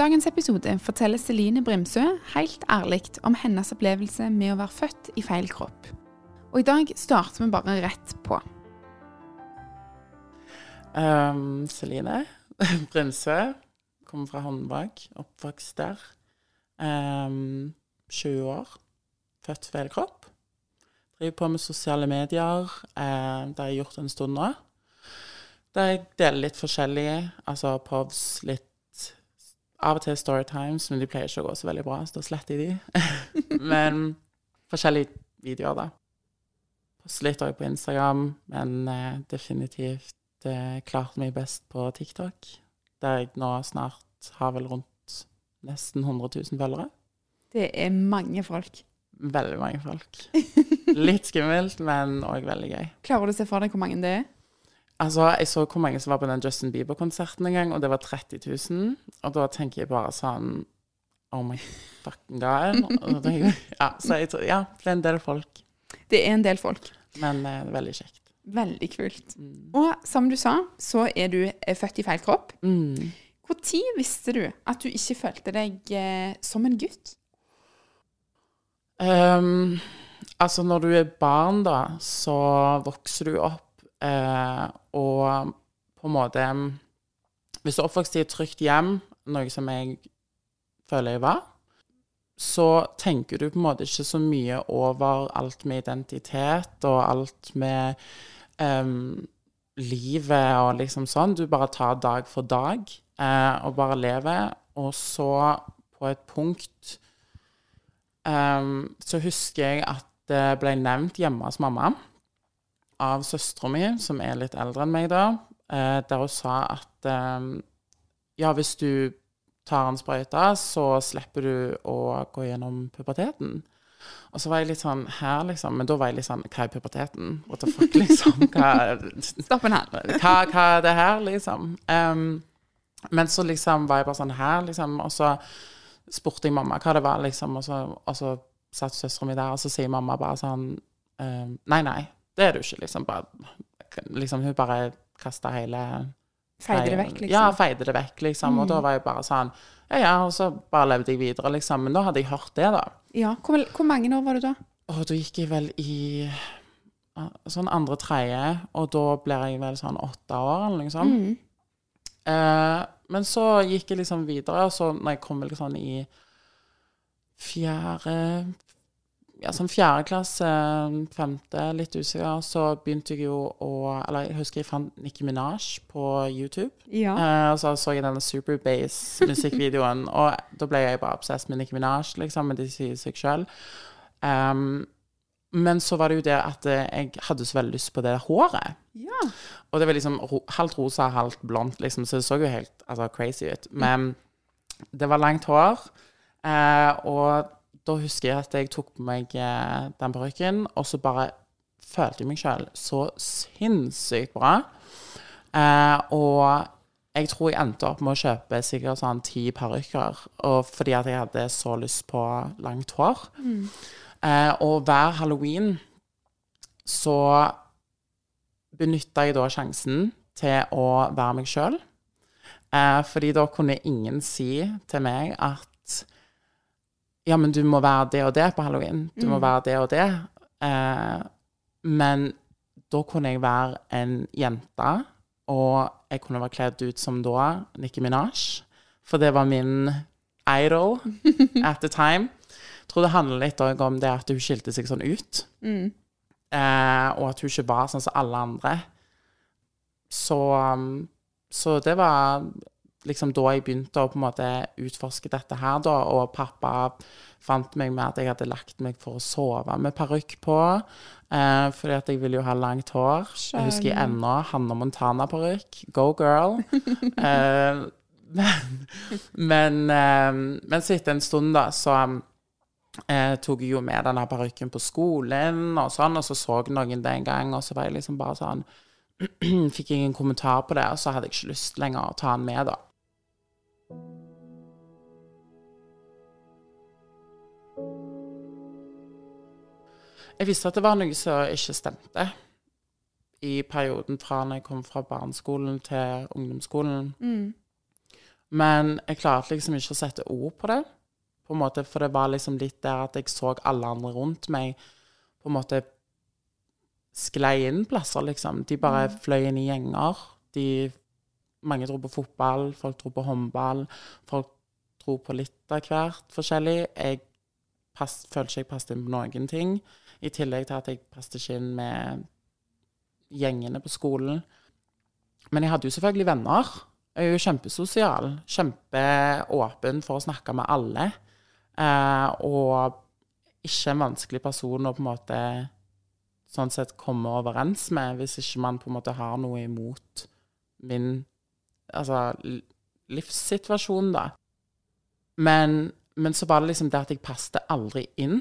Dagens episode forteller Celine Brimsø helt ærlig om hennes opplevelse med å være født i feil kropp. Og i dag starter vi bare rett på. Um, Celine Brimsø. Kommer fra Håndbak. Oppvokst der. Um, 20 år. Født feil kropp. Driver på med sosiale medier. Uh, det har jeg gjort en stund nå. Der jeg deler litt forskjellig. Altså povs, litt Av og til Storytimes, men de pleier ikke å gå så veldig bra, så da sletter jeg de. men forskjellige videoer, da. Poster litt òg på Instagram, men eh, definitivt eh, klart meg best på TikTok. Der jeg nå snart har vel rundt nesten 100 000 følgere. Det er mange folk. Veldig mange folk. Litt skummelt, men òg veldig gøy. Klarer du å se for deg hvor mange det er? Altså, Jeg så hvor mange som var på den Justin Bieber-konserten en gang, og det var 30 000. Og da tenker jeg bare sånn Oh my fucking god. Jeg, ja, så jeg tror, ja, det er en del folk. Det er en del folk. Men eh, veldig kjekt. Veldig kult. Og som du sa, så er du eh, født i feil kropp. Mm. Når visste du at du ikke følte deg eh, som en gutt? Um, altså, når du er barn, da, så vokser du opp, og på en måte Hvis du er i et trygt hjem, noe som jeg føler jeg var, så tenker du på en måte ikke så mye over alt med identitet og alt med ehm, livet og liksom sånn. Du bare tar dag for dag eh, og bare lever. Og så, på et punkt Ehm, så husker jeg at det ble nevnt hjemme hos mamma av søstera mi, som er litt eldre enn meg da, eh, der hun sa at ehm, ja, hvis du tar en sprøyte, så slipper du å gå gjennom puberteten. Og så var jeg litt sånn her, liksom. Men da var jeg litt sånn Hva er puberteten? What the fuck, liksom? Hva, Stopp en her. hva, hva er det her, liksom? Um, men så liksom var jeg bare sånn her, liksom. Og så spurte jeg mamma hva det var, liksom. Og så, og så satt søstera mi der, og så sier mamma bare sånn um, Nei, nei, det er du ikke, liksom. Bare, liksom hun bare kasta hele Feide det vekk, liksom. Ja, feide det vekk, liksom. Og da var jeg bare sånn Ja, ja, og så bare levde jeg videre, liksom. Men da hadde jeg hørt det, da. Ja, hvor, hvor mange år var du da? Og da gikk jeg vel i sånn andre-tredje, og da blir jeg vel sånn åtte år, eller noe sånt. Mm. Eh, men så gikk jeg liksom videre, og så når jeg kom vel sånn i fjerde Ja, fjerde klasse, femte, litt usikker, så begynte jeg jo å Eller jeg husker jeg fant Nicki Minaj på YouTube. Ja. Eh, og så så jeg denne Superbase-musikkvideoen, og da ble jeg bare obsess med Nicki Minaj, liksom, men det sier seg sjøl. men så var det jo det at jeg hadde så veldig lyst på det håret. ja. Og det var liksom ro halvt rosa, halvt blondt, liksom, så det så jo helt altså, crazy ut. Men det var langt hår, eh, og da husker jeg at jeg tok på meg eh, den parykken, og så bare følte jeg meg sjøl så sinnssykt bra. Eh, og jeg tror jeg endte opp med å kjøpe sikkert sånn ti parykker, fordi at jeg hadde så lyst på langt hår. Eh, og hver halloween så benytta jeg da sjansen til å være meg sjøl. Eh, fordi da kunne ingen si til meg at ja, men du må være det og det på halloween. Du må være det og det. Eh, men da kunne jeg være en jente, og jeg kunne være kledd ut som da Nicki Minaj. For det var min idol at the time. Jeg tror det handler litt om det at hun skilte seg sånn ut. Mm. Eh, og at hun ikke var sånn som alle andre. Så, um, så det var liksom da jeg begynte å på en måte utforske dette her, da. Og pappa fant meg med at jeg hadde lagt meg for å sove med parykk på. Eh, fordi at jeg ville jo ha langt hår. Jeg husker ennå Hanna Montana-parykk. Go girl. eh, men men, eh, men så etter en stund, da, så eh, tok jeg jo med denne parykken på skolen, og sånn, og så så noen det en gang, og så var jeg liksom bare sånn Fikk jeg en kommentar på det, og så hadde jeg ikke lyst lenger å ta den med, da. Jeg visste at det var noe som ikke stemte i perioden fra når jeg kom fra barneskolen til ungdomsskolen. Men jeg klarte liksom ikke å sette ord på det, på en måte, for det var liksom litt der at jeg så alle andre rundt meg på en måte sklei inn plasser, liksom. De bare fløy inn i gjenger. De, mange dro på fotball, folk dro på håndball, folk dro på litt av hvert forskjellig. Jeg pass, følte ikke jeg passet inn på noen ting, i tillegg til at jeg passet ikke inn med gjengene på skolen. Men jeg hadde jo selvfølgelig venner. Jeg er jo kjempesosial. Kjempeåpen for å snakke med alle. Eh, og ikke en vanskelig person å på en måte sånn sett komme overens med, hvis ikke man på en måte har noe imot min altså, livssituasjon, da. Men, men så var det liksom det at jeg passte aldri inn.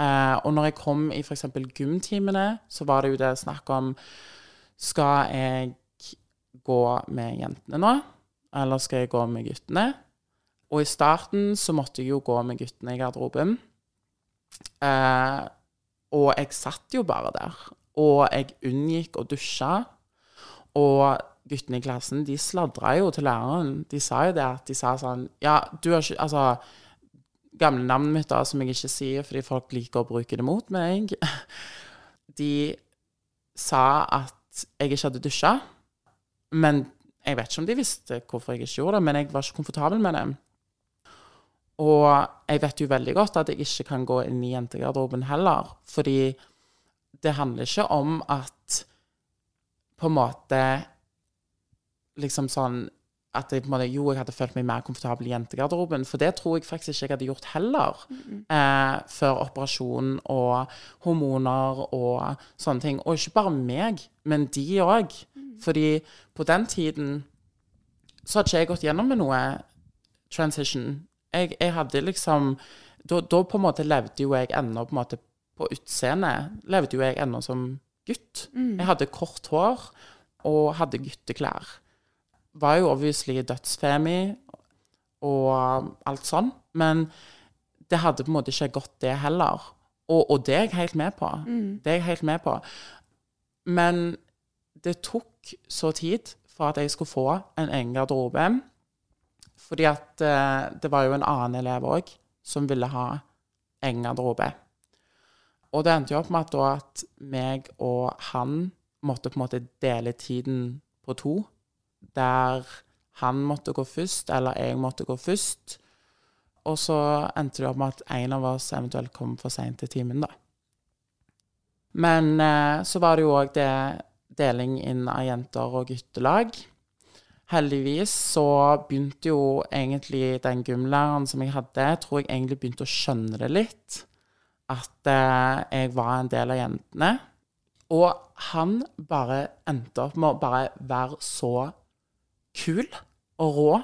Eh, og når jeg kom i f.eks. gymtimene, så var det jo det snakk om Skal jeg gå med jentene nå, eller skal jeg gå med guttene? Og i starten så måtte jeg jo gå med guttene i garderoben. Eh, og jeg satt jo bare der. Og jeg unngikk å dusje. Og guttene i klassen de sladra jo til læreren. De sa jo det at de sa sånn Ja, du har ikke Altså, gamle navnet mitt, da, som jeg ikke sier fordi folk liker å bruke det mot meg, de sa at jeg ikke hadde dusja. Men jeg vet ikke om de visste hvorfor jeg ikke gjorde det, men jeg var ikke komfortabel med det. Og jeg vet jo veldig godt at jeg ikke kan gå inn i jentegarderoben heller, fordi det handler ikke om at på en måte liksom sånn at jeg måte, jo, jeg hadde følt meg mer komfortabel i jentegarderoben. For det tror jeg faktisk ikke jeg hadde gjort heller. Eh, før operasjon og hormoner og sånne ting. Og ikke bare meg, men de òg. Fordi på den tiden så hadde ikke jeg gått gjennom med noe transition. Jeg, jeg hadde liksom da, da på en måte levde jo jeg ennå på en måte på utseendet. Levde jo jeg ennå som gutt. Jeg hadde kort hår og hadde gutteklær var jo obviously dødsfemi og alt sånn, men det hadde på en måte ikke gått det heller. Og, og det er jeg helt med på. Det er jeg helt med på. Men det tok så tid for at jeg skulle få en egen garderobe. Fordi at uh, det var jo en annen elev òg som ville ha egen garderobe. Og det endte jo opp med at, da at meg og han måtte på en måte dele tiden på to der han måtte gå først, eller jeg måtte gå først. Og så endte det opp med at en av oss eventuelt kom for seint til timen, da. Men eh, så var det jo òg det deling inn av jenter og guttelag. Heldigvis så begynte jo egentlig den gymlæreren som jeg hadde, tror jeg egentlig begynte å skjønne det litt. At eh, jeg var en del av jentene. Og han bare endte opp med å bare være så kul og rå.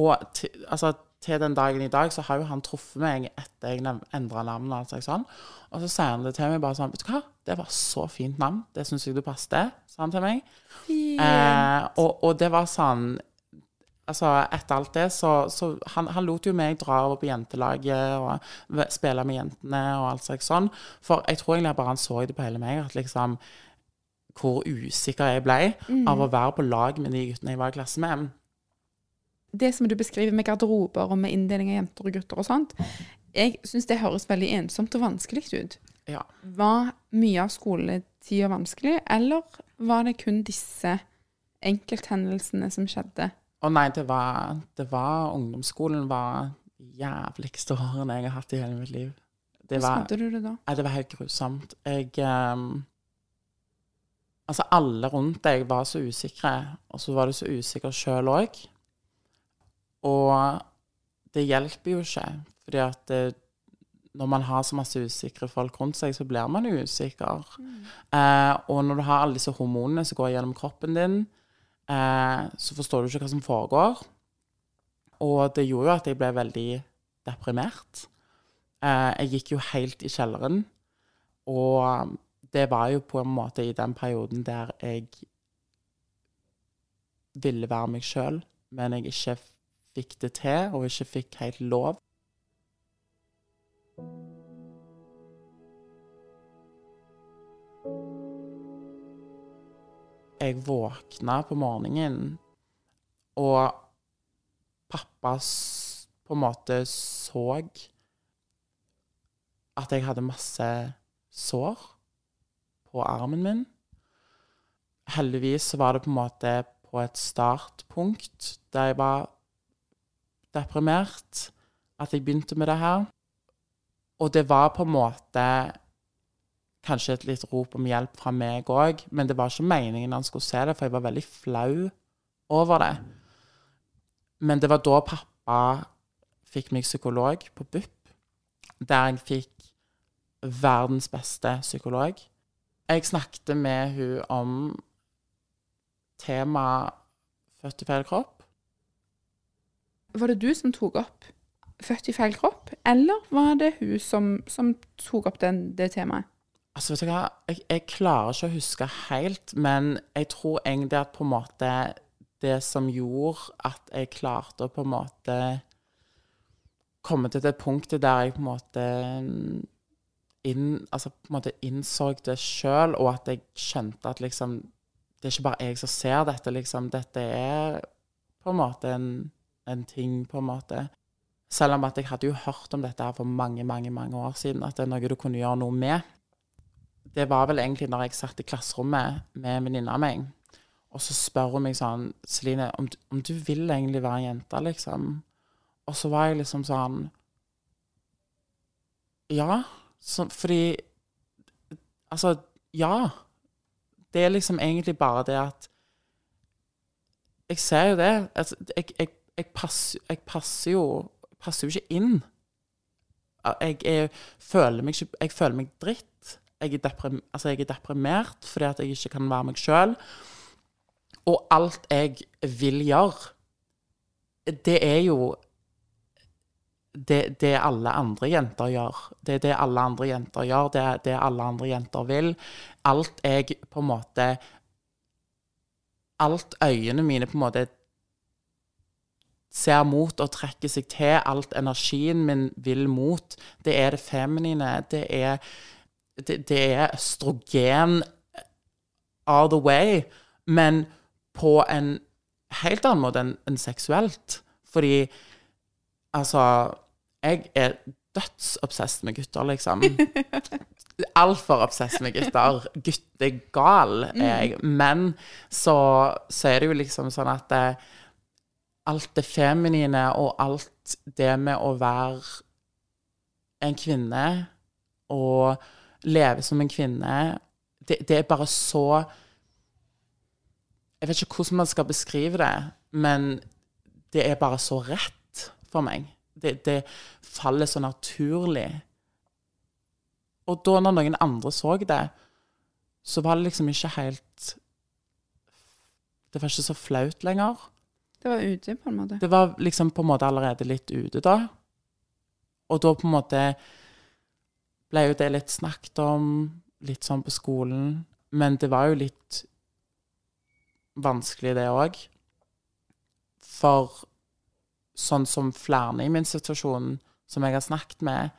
Og til, altså, til den dagen i dag så har jo han truffet meg etter jeg endra navnet. Altså, sånn. Og så sier han det til meg bare sånn Vet du hva, det var så fint navn. Det syns jeg du passet, sa han til meg. Eh, og, og det var sånn Altså, etter alt det, så, så han, han lot jo meg dra over på jentelaget og spille med jentene og alt slags sånn. For jeg tror egentlig bare han så det på hele meg, at liksom Hvor usikker jeg ble av å være på lag med de guttene jeg var i klasse med. det som du beskriver med garderober og med inndeling av jenter og gutter og sånt, jeg syns det høres veldig ensomt og vanskelig ut. Ja. Var mye av skoletida vanskelig, eller var det kun disse enkelthendelsene som skjedde? Å nei, det var, det var Ungdomsskolen var jævligste årene jeg har hatt i hele mitt liv. Det Hvordan var, hadde du det da? nei, det var helt grusomt. Jeg ehm, Altså, alle rundt deg var så usikre, og så var du så usikker sjøl òg. Og det hjelper jo ikke, fordi at det, når man har så masse usikre folk rundt seg, så blir man usikker. usikker. Eh, og når du har alle disse hormonene som går gjennom kroppen din, eh, så forstår du ikke hva som foregår. Og det gjorde jo at jeg ble veldig deprimert. Eh, jeg gikk jo helt i kjelleren. Og det var jo på en måte i den perioden der jeg ville være meg sjøl, men jeg ikke fikk det til, og ikke fikk helt lov. Jeg våkna på morgenen, og pappa på en måte så at jeg hadde masse sår på armen min. Heldigvis var det på en måte på et startpunkt der jeg var deprimert, at jeg begynte med det her. Og det var på en måte kanskje et litt rop om hjelp fra meg òg, men det var ikke meningen han skulle se det, for jeg var veldig flau over det. Men det var da pappa fikk meg psykolog på BUP, der jeg fikk verdens beste psykolog. Jeg snakket med hun om temaet født i feil kropp. Var det du som tok opp født i feil kropp, eller var det hun som, som tok opp den, det temaet? Altså, vet du hva, jeg, jeg klarer ikke å huske helt, men jeg tror egentlig at på en måte det som gjorde at jeg klarte å på en måte komme til det punktet der jeg på en måte inn, altså på en måte innså det sjøl, og at jeg skjønte at liksom Det er ikke bare jeg som ser dette, liksom. Dette er på en måte en, en ting, på en måte. Selv om at jeg hadde jo hørt om dette her for mange, mange, mange år siden, at det er noe du kunne gjøre noe med det var vel egentlig når jeg satt i klasserommet med en venninne av meg, og så spør hun meg sånn Celine, om, om du vil egentlig være jente, liksom? Og så var jeg liksom sånn Ja. Så, fordi Altså, ja. Det er liksom egentlig bare det at Jeg ser jo det. Altså, jeg, jeg, jeg, passer, jeg passer jo passer jo ikke inn. Jeg, føler meg ikke Jeg føler meg dritt jeg er, deprim, altså er deprimert fordi at jeg ikke kan være meg sjøl. Og alt jeg vil gjøre, det er jo det, det alle andre jenter gjør. Det er det alle andre jenter gjør, det er det alle andre jenter vil. Alt jeg på en måte Alt øynene mine på en måte ser mot og trekker seg til, alt energien min vil mot, det er det feminine. Det er det, det er østrogen all the way, men på en helt annen måte enn enn seksuelt. Fordi altså Jeg er dødsobsess med gutter, liksom. Altfor obsess med gutter. Guttegal er jeg. Men så, så er det jo liksom sånn at det, alt det feminine og alt det med å være en kvinne og leve som en kvinne det, det er bare så Jeg vet ikke hvordan man skal beskrive det, men det er bare så rett for meg. Det, det faller så naturlig. Og da når noen andre så det, så var det liksom ikke helt Det var ikke så flaut lenger. Det var ute, på en måte. Det var liksom på en måte allerede litt ute da. Og da på en måte ble jo det litt snakket om, litt sånn på skolen. Men det var jo litt vanskelig, det òg. For sånn som flere i min situasjon, som jeg har snakket med,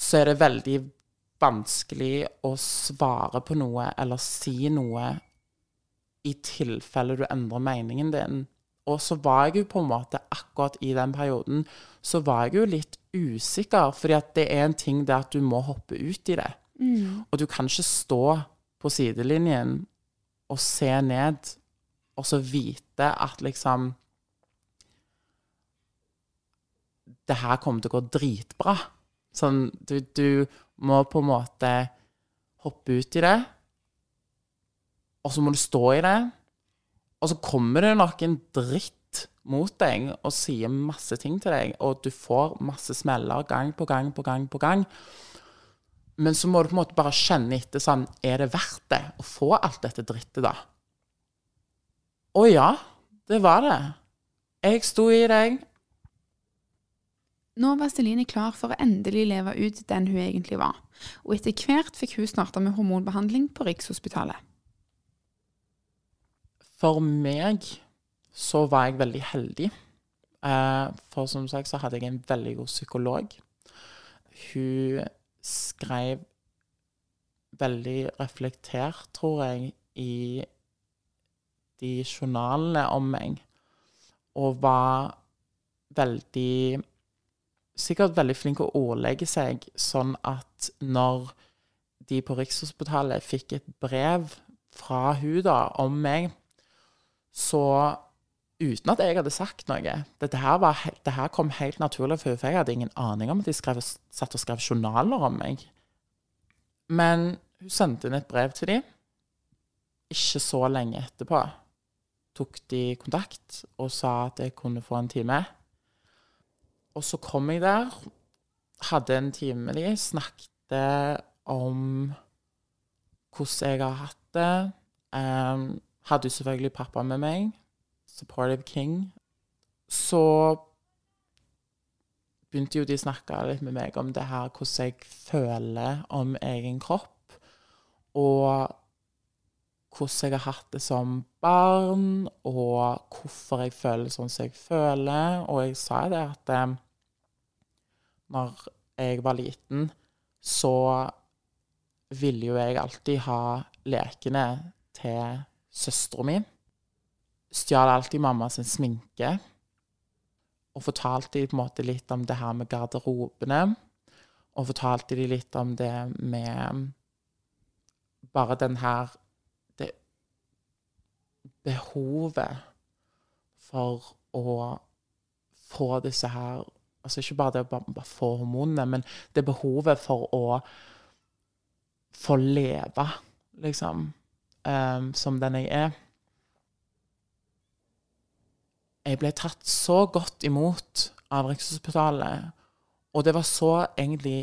så er det veldig vanskelig å svare på noe eller si noe i tilfelle du endrer meningen din. Og så var jeg jo på en måte akkurat i den perioden så var jeg jo litt usikker, fordi at det er en ting det at du må hoppe ut i det. Og du kan ikke stå på sidelinjen og se ned, og så vite at liksom Det her kommer til å gå dritbra. Sånn, du, du må på en måte hoppe ut i det, og så må du stå i det. Og så kommer det noen dritt mot deg og sier masse ting til deg, og du får masse smeller gang på gang på gang på gang. Men så må du på en måte bare kjenne etter sånn Er det verdt det å få alt dette drittet, da? Å ja, det var det. Jeg sto i deg. Nå var Celine klar for å endelig leve ut den hun egentlig var, og etter hvert fikk hun starta med hormonbehandling på Rikshospitalet. For meg så var jeg veldig heldig. Eh, for som sagt så hadde jeg en veldig god psykolog. Hun skrev veldig reflektert, tror jeg, i de journalene om meg. Og var veldig Sikkert veldig flink å ordlegge seg sånn at når de på Rikshospitalet fikk et brev fra hun da om meg, så uten at jeg hadde sagt noe. Dette her, var, dette her kom helt naturlig for for jeg hadde ingen aning om at de skrev, satt og skrev journaler om meg. Men hun sendte inn et brev til dem. Ikke så lenge etterpå tok de kontakt og sa at jeg kunne få en time. Og så kom jeg der, hadde en time med de, snakket om hvordan jeg har hatt det. Um, hadde jo selvfølgelig pappa med meg. Supportive King. Så begynte jo de å snakke litt med meg om det her, hvordan jeg føler om egen kropp. Og hvordan jeg har hatt det som barn, og hvorfor jeg føler sånn som jeg føler. Og jeg sa det at eh, når jeg var liten, så ville jo jeg alltid ha lekene til søstera mi. Stjal alltid mamma sin sminke. Og fortalte de på en måte litt om det her med garderobene. Og fortalte de litt om det med bare den her behovet for å få disse her Altså ikke bare det å bare, bare få hormonene, men det behovet for å få leve, liksom um, som den jeg er. Jeg ble tatt så godt imot av Rikshospitalet, og det var så egentlig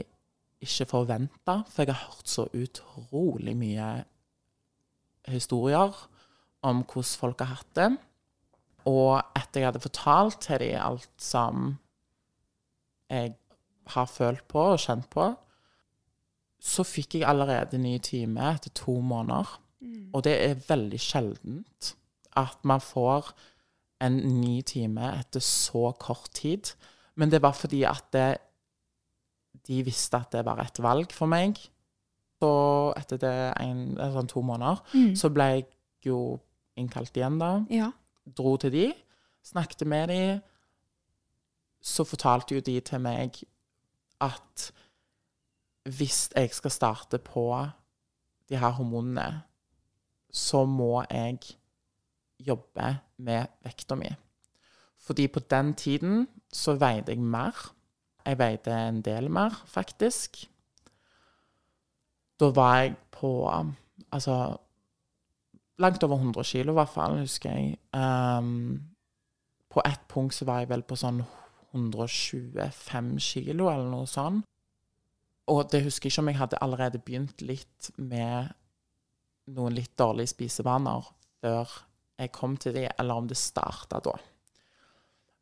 ikke forventa, for jeg har hørt så utrolig mye historier om hvordan folk har hatt det. Og etter jeg hadde fortalt til dem alt som jeg har følt på og kjent på, så fikk jeg allerede ny time etter to måneder. Mm. Og det er veldig sjeldent at man får en ny time etter så kort tid. Men det var fordi at det, de visste at det var et valg for meg. Så etter det en, sånn to måneder, mm. så ble jeg jo innkalt igjen, da. Ja. Dro til de, snakket med de. Så fortalte jo de til meg at hvis jeg skal starte på de her hormonene, så må jeg jobbe med vekta mi. Fordi på den tiden så veide jeg mer. Jeg veide en del mer, faktisk. Da var jeg på altså langt over 100 kilo, i hvert fall, husker jeg. Um, på ett punkt så var jeg vel på sånn 125 kilo, eller noe sånt. Og det husker jeg ikke om jeg hadde allerede begynt litt med noen litt dårlige spisevaner før jeg kom til de, eller om det starta da.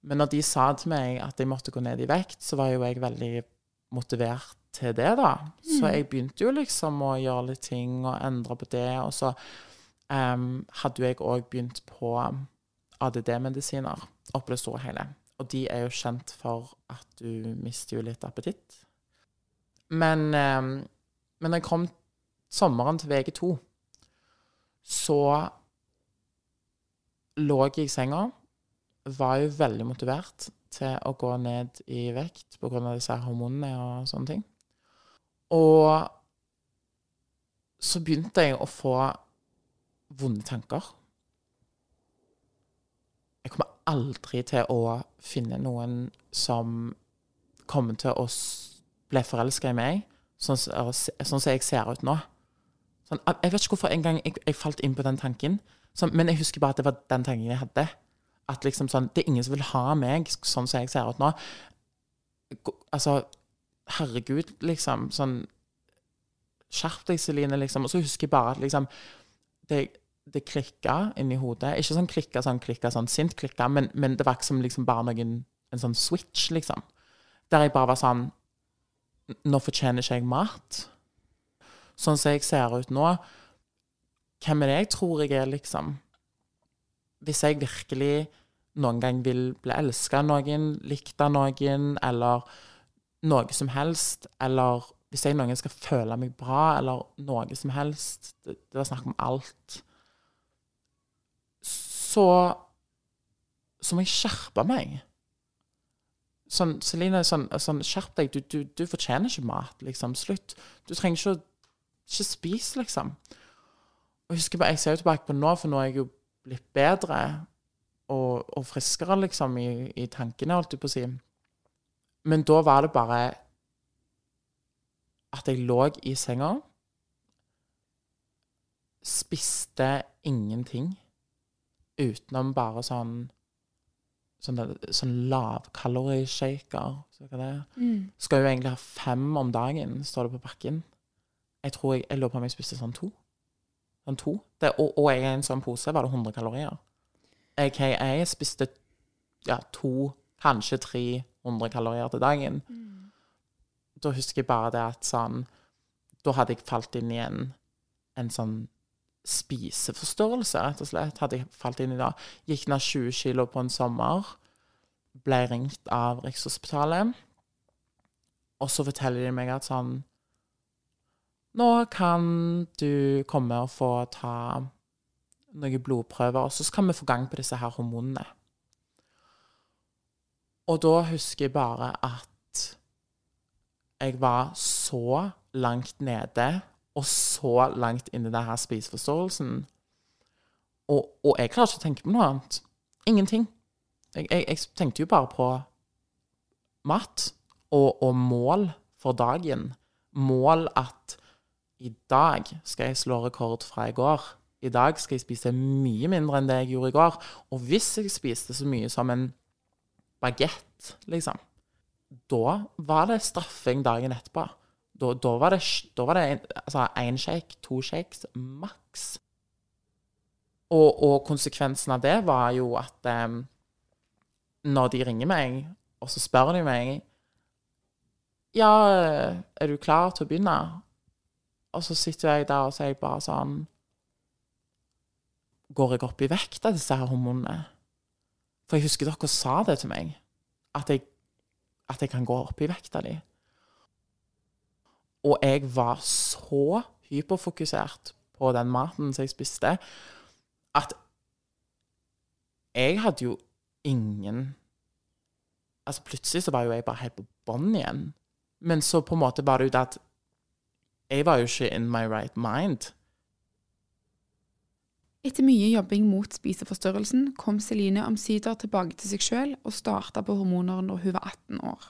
Men når de sa til meg at jeg måtte gå ned i vekt, så var jo jeg veldig motivert til det, da. Så mm. jeg begynte jo liksom å gjøre litt ting og endre på det. Og så um, hadde jeg òg begynt på ADD-medisiner oppi det store hele. Og de er jo kjent for at du mister jo litt appetitt. Men, um, men når jeg kom sommeren til VG2, så lå jeg i senga. Var jo veldig motivert til å gå ned i vekt pga. disse hormonene og sånne ting. Og så begynte jeg å få vonde tanker. Jeg kommer aldri til å finne noen som kommer til å bli forelska i meg, sånn, sånn som jeg ser ut nå. Sånn, jeg vet ikke hvorfor en gang jeg, jeg falt inn på den tanken, sånn, men jeg husker bare at det var den tanken jeg hadde. At liksom sånn Det er ingen som vil ha meg sånn som jeg ser ut nå. Altså, herregud, liksom. Sånn Skjerp deg, Celine, liksom. Og så husker jeg bare at liksom Det, det klikka inni hodet. Ikke sånn klikka sånn klikka sånn sint klikka, men, men det var ikke som liksom bare noen En sånn switch, liksom. Der jeg bare var sånn Nå fortjener ikke jeg mat. Sånn som jeg ser ut nå. Hvem er det jeg tror jeg er, liksom? Hvis jeg virkelig noen gang vil bli elska av noen, likt av noen, eller noe som helst, eller hvis jeg noen gang skal føle meg bra, eller noe som helst Det, det var snakk om alt. Så Så må jeg skjerpe meg. Sånn, Celine, sånn, sånn skjerp deg. Du, du, du fortjener ikke mat, liksom. Slutt. Du trenger ikke å Ikke spise, liksom. Og jeg husker bare, jeg ser jo tilbake på nå, for nå er jeg jo blitt bedre og, og friskere, liksom, i, i tankene, holdt jeg på å si. Men da var det bare at jeg lå i senga, spiste ingenting utenom bare sånn sånne, sånn lavkalorishaker. Så er. Skal jo egentlig ha fem om dagen, står det på pakken. Jeg tror jeg, jeg lå på om jeg spiste sånn to. Sånn to. Det, og, og jeg i en sånn pose var det 100 kalorier. AKA jeg spiste ja, to, kanskje 300 kalorier til dagen. Da husker jeg bare det at sånn Da hadde jeg falt inn i en, en sånn spiseforstørrelse, rett og slett. Hadde jeg falt inn i det. Gikk ned 20 kilo på en sommer. Ble ringt av Rikshospitalet. Og så forteller de meg at sånn Nå kan du komme og få ta noen blodprøver, og så skal vi få gang på disse her hormonene. Og da husker jeg bare at jeg var så langt nede, og så langt inn i denne spiseforståelsen. Og, og jeg klarer ikke å tenke på noe annet. Ingenting. Jeg, jeg, jeg tenkte jo bare på mat og, og mål for dagen. Mål at i dag skal jeg slå rekord fra i går. I dag skal jeg spise mye mindre enn det jeg gjorde i går. Og hvis jeg spiste så mye som en bagett, liksom, da var det straffing dagen etterpå. Da, da var det, da var det en, altså én shake, to shakes, maks. Og, og konsekvensen av det var jo at um, når de ringer meg, og så spør de meg Ja, er du klar til å begynne? Og så sitter jeg der og så er bare sånn Går jeg opp i vekt av disse her hormonene? For jeg husker dere sa det til meg, at jeg, at jeg kan gå opp i vekt av de. Og jeg var så hyperfokusert på den maten som jeg spiste, at jeg hadde jo ingen Altså plutselig så var jo jeg bare helt på bånn igjen. Men så på en måte var det jo det at jeg var jo ikke in my right mind. Etter mye jobbing mot spiseforstyrrelsen kom Celine omsider tilbake til seg sjøl og starta på hormoner når hun var 18 år.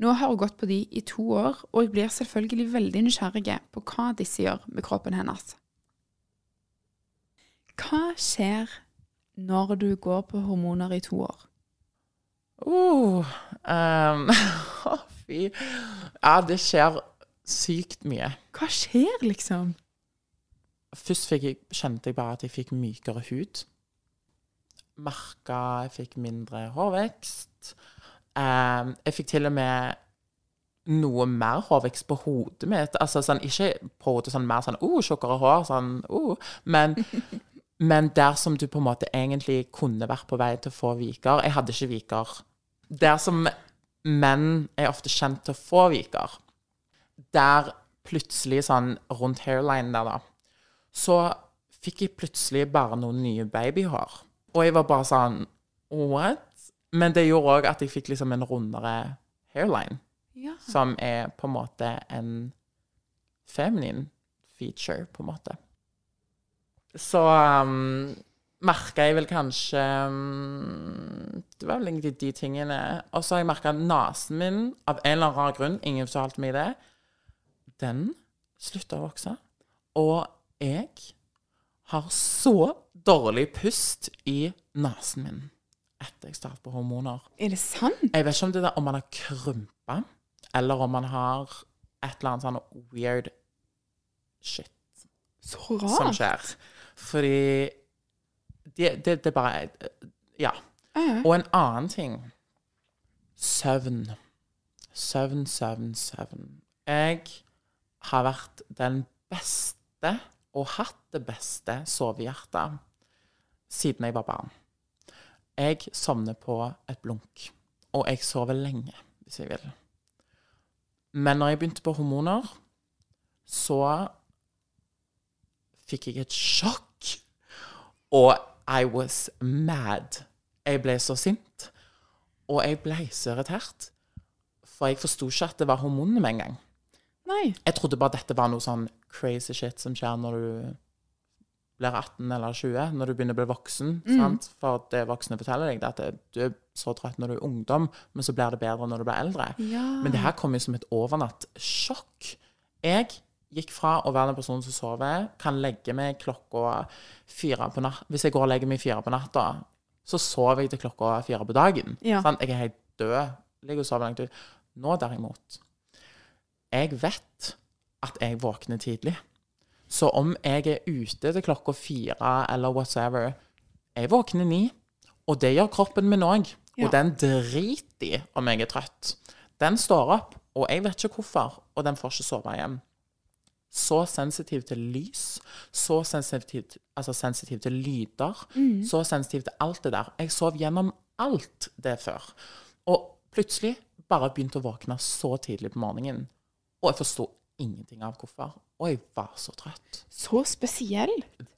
Nå har hun gått på de i to år, og jeg blir selvfølgelig veldig nysgjerrig på hva disse gjør med kroppen hennes. Hva skjer når du går på hormoner i to år? Uh, um, fy. Ja, det skjer sykt mye. Hva skjer, liksom? Først jeg, kjente jeg bare at jeg fikk mykere hud. Merka jeg fikk mindre hårvekst. Um, jeg fikk til og med noe mer hårvekst på hodet mitt. Altså sånn, ikke på hodet sånn mer sånn oh, tjukkere hår, sånn oh, men, men der som du på en måte egentlig kunne vært på vei til å få viker Jeg hadde ikke viker. Der som menn er ofte kjent til å få viker, der plutselig sånn rundt hairline der, da, så fikk jeg plutselig bare noen nye babyhår. Og jeg var bare sånn What? Men det gjorde òg at jeg fikk liksom en rundere hairline, Ja. som er på en måte en feminine feature, på en måte. Så um, merka jeg vel kanskje um, Det var vel egentlig de tingene. Og så har jeg merka nesen min, av en eller annen rar grunn, ingen fortalte meg det, den slutta å vokse. Og jeg har så dårlig pust i nesen min. Etter jeg startet på hormoner. Er det sant? Jeg vet ikke om det er om man har krympa, eller om man har et eller annet sånn weird shit Så rart. som skjer. Fordi det, det, det bare Ja. Ja. Og en annen ting Søvn. Søvn, søvn, søvn. Jeg har vært den beste, og hatt det beste, sovehjertet siden jeg var barn. Jeg sovner på et blunk, og jeg sover lenge, hvis jeg vil. Men når jeg begynte på hormoner, så fikk jeg et sjokk. Og I was mad. Jeg ble så sint. Og jeg ble så irritert. For jeg forsto ikke at det var hormonene med en gang. Nei. Jeg trodde bare dette var noe sånn crazy shit som skjer når du blir 18 eller 20, når du begynner å bli voksen. sant? For det voksne forteller deg, det at du er så trøtt når du er ungdom, men så blir det bedre når du blir eldre. Ja. Men det her kom jo som et overnattsjokk. Jeg gikk fra å være den personen som sover, kan legge meg klokka fire på natt. Hvis jeg går og legger meg fire på natta, så sover jeg til klokka fire på dagen. Ja. Sant? Jeg er helt død. Ligger og sover langt ut. Nå derimot Jeg vet at jeg våkner tidlig. Så om jeg er ute til klokka fire eller whatever Jeg våkner ni, og det gjør kroppen min òg. Ja. Og den driter i om jeg er trøtt. Den står opp, og jeg vet ikke hvorfor, og den får ikke sove igjen. Så sensitiv til lys, så sensitiv, altså sensitiv til lyder, så sensitiv til alt det der. Jeg sov gjennom alt det før. Og plutselig bare begynte å våkne så tidlig på morgenen. Og jeg forsto ingenting av hvorfor. Og jeg var så trøtt. Så spesiell.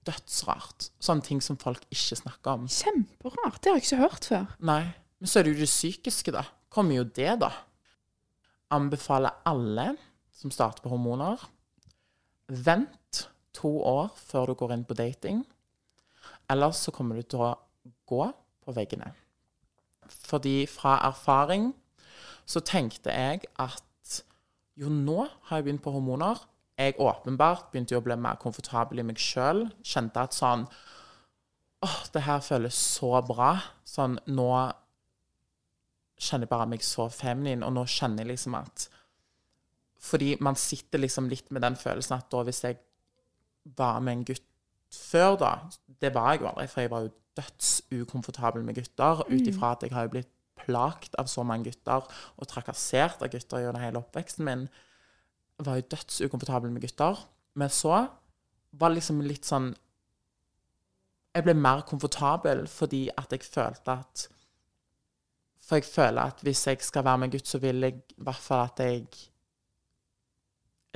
Dødsrart. Sånne ting som folk ikke snakker om. Kjemperart. Det har jeg ikke hørt før. Nei. Men så er det jo det psykiske, da. Kommer jo det, da. Anbefaler alle som starter på hormoner, vent to år før du går inn på dating. Ellers så kommer du til å gå på veggene. Fordi fra erfaring så tenkte jeg at jo, nå har jeg begynt på hormoner. Jeg åpenbart begynte å bli mer komfortabel i meg sjøl. Kjente at sånn Åh, det her føles så bra. Sånn, nå kjenner jeg bare meg så feminin, og nå kjenner jeg liksom at Fordi man sitter liksom litt med den følelsen at da hvis jeg var med en gutt før, da Det var jeg jo aldri, for jeg var jo dødsukomfortabel med gutter, ut ifra at jeg har jo blitt plagt av så mange gutter og trakassert av gutter gjennom hele oppveksten min. Jeg var jo dødsukomfortabel med gutter. Men så var det liksom litt sånn Jeg ble mer komfortabel fordi at jeg følte at For jeg føler at hvis jeg skal være med gutt, så vil jeg i hvert fall at jeg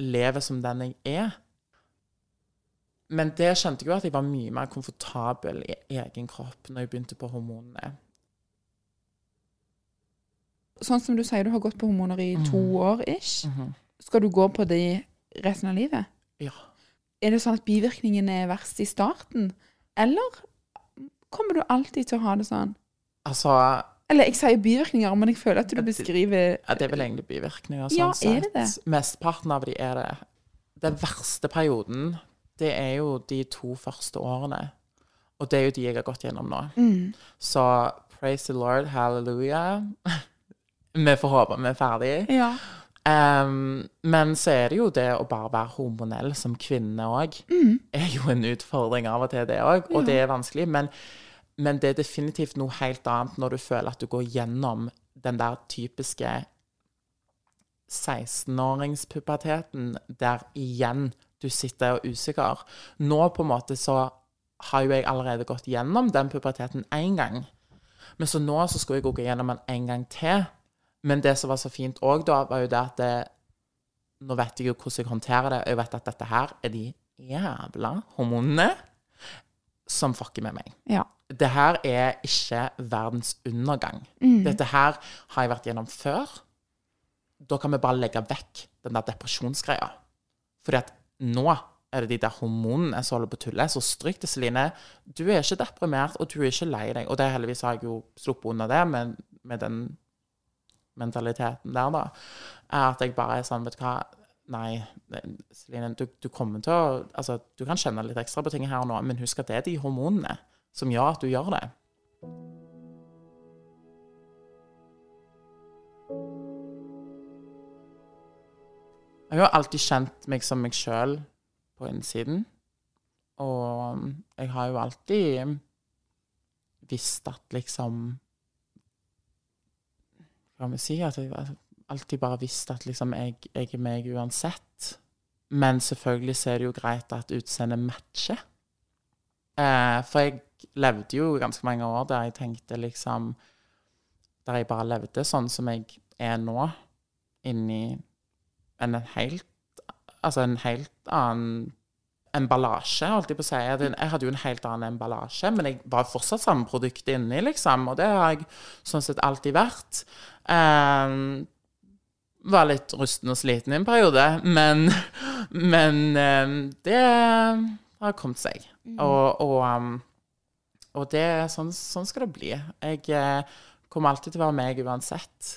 lever som den jeg er. Men det kjente jeg jo at jeg var mye mer komfortabel i egen kropp når jeg begynte på hormonene. Sånn som du sier, du har gått på hormoner i to Mhm. år ish. Skal du gå på det resten av livet? Ja. Er det sånn at bivirkningene er verst i starten? Eller kommer du alltid til å ha det sånn? Altså Eller jeg sier bivirkninger, men jeg føler at du beskriver ja, Det er vel egentlig bivirkninger, sånn Ja, sett. er det det? Mesteparten av de er det. Den verste perioden, det er jo de to første årene. Og det er jo de jeg har gått gjennom nå. Mm. Så praise the Lord, halleluja. Vi får håpe vi er ferdig. Ja. Um, men så er det jo det å bare være hormonell som kvinne òg, er jo en utfordring av og til, det òg. Og det er vanskelig. Men, men det er definitivt noe helt annet når du føler at du går gjennom den der typiske 16-åringspuberteten, der igjen du sitter og er usikker. Nå på en måte så har jo jeg allerede gått gjennom den puberteten én gang. Men så nå så skulle jeg gå gjennom den en gang til. Men det som var så fint òg, da, var jo det at det, Nå vet jeg jo hvordan jeg håndterer det, jeg vet at dette her er de jævla hormonene som fucker med meg. ja. Det her er ikke verdens undergang. Dette her har jeg vært gjennom før. Da kan vi bare legge vekk den der depresjonsgreia. Fordi at nå er det de der hormonene som holder på å tulle. Så stryk det, Celine. Du er ikke deprimert, og du er ikke lei deg. Og det heldigvis har jeg jo sluppet unna det med, med den mentaliteten der, da, er at jeg bare er sånn, vet du hva Nei, Celine, du, du, kommer til å Altså, du kan kjenne litt ekstra på ting her og nå, men husk at det er de hormonene som gjør at du gjør det. Jeg har alltid kjent meg som meg sjøl på innsiden. Og jeg har jo alltid visst at liksom hva vi si? At jeg alltid bare visste at liksom jeg, jeg er meg uansett. Men selvfølgelig så er det jo greit at utseendet matcher. Eh, for jeg levde jo ganske mange år der jeg tenkte liksom Der jeg bare levde sånn som jeg er nå, inni en helt Altså en helt annen emballasje, holdt jeg på å si. Jeg hadde jo en helt annen emballasje, men jeg var fortsatt samme produkt inni, liksom. Og det har jeg sånn sett alltid vært. Um, var litt rusten og sliten i en periode, men, men um, det har kommet seg. Mm. Og, og, um, og, det, sånn, sånn, skal det bli. Jeg uh, kommer alltid til å være meg uansett.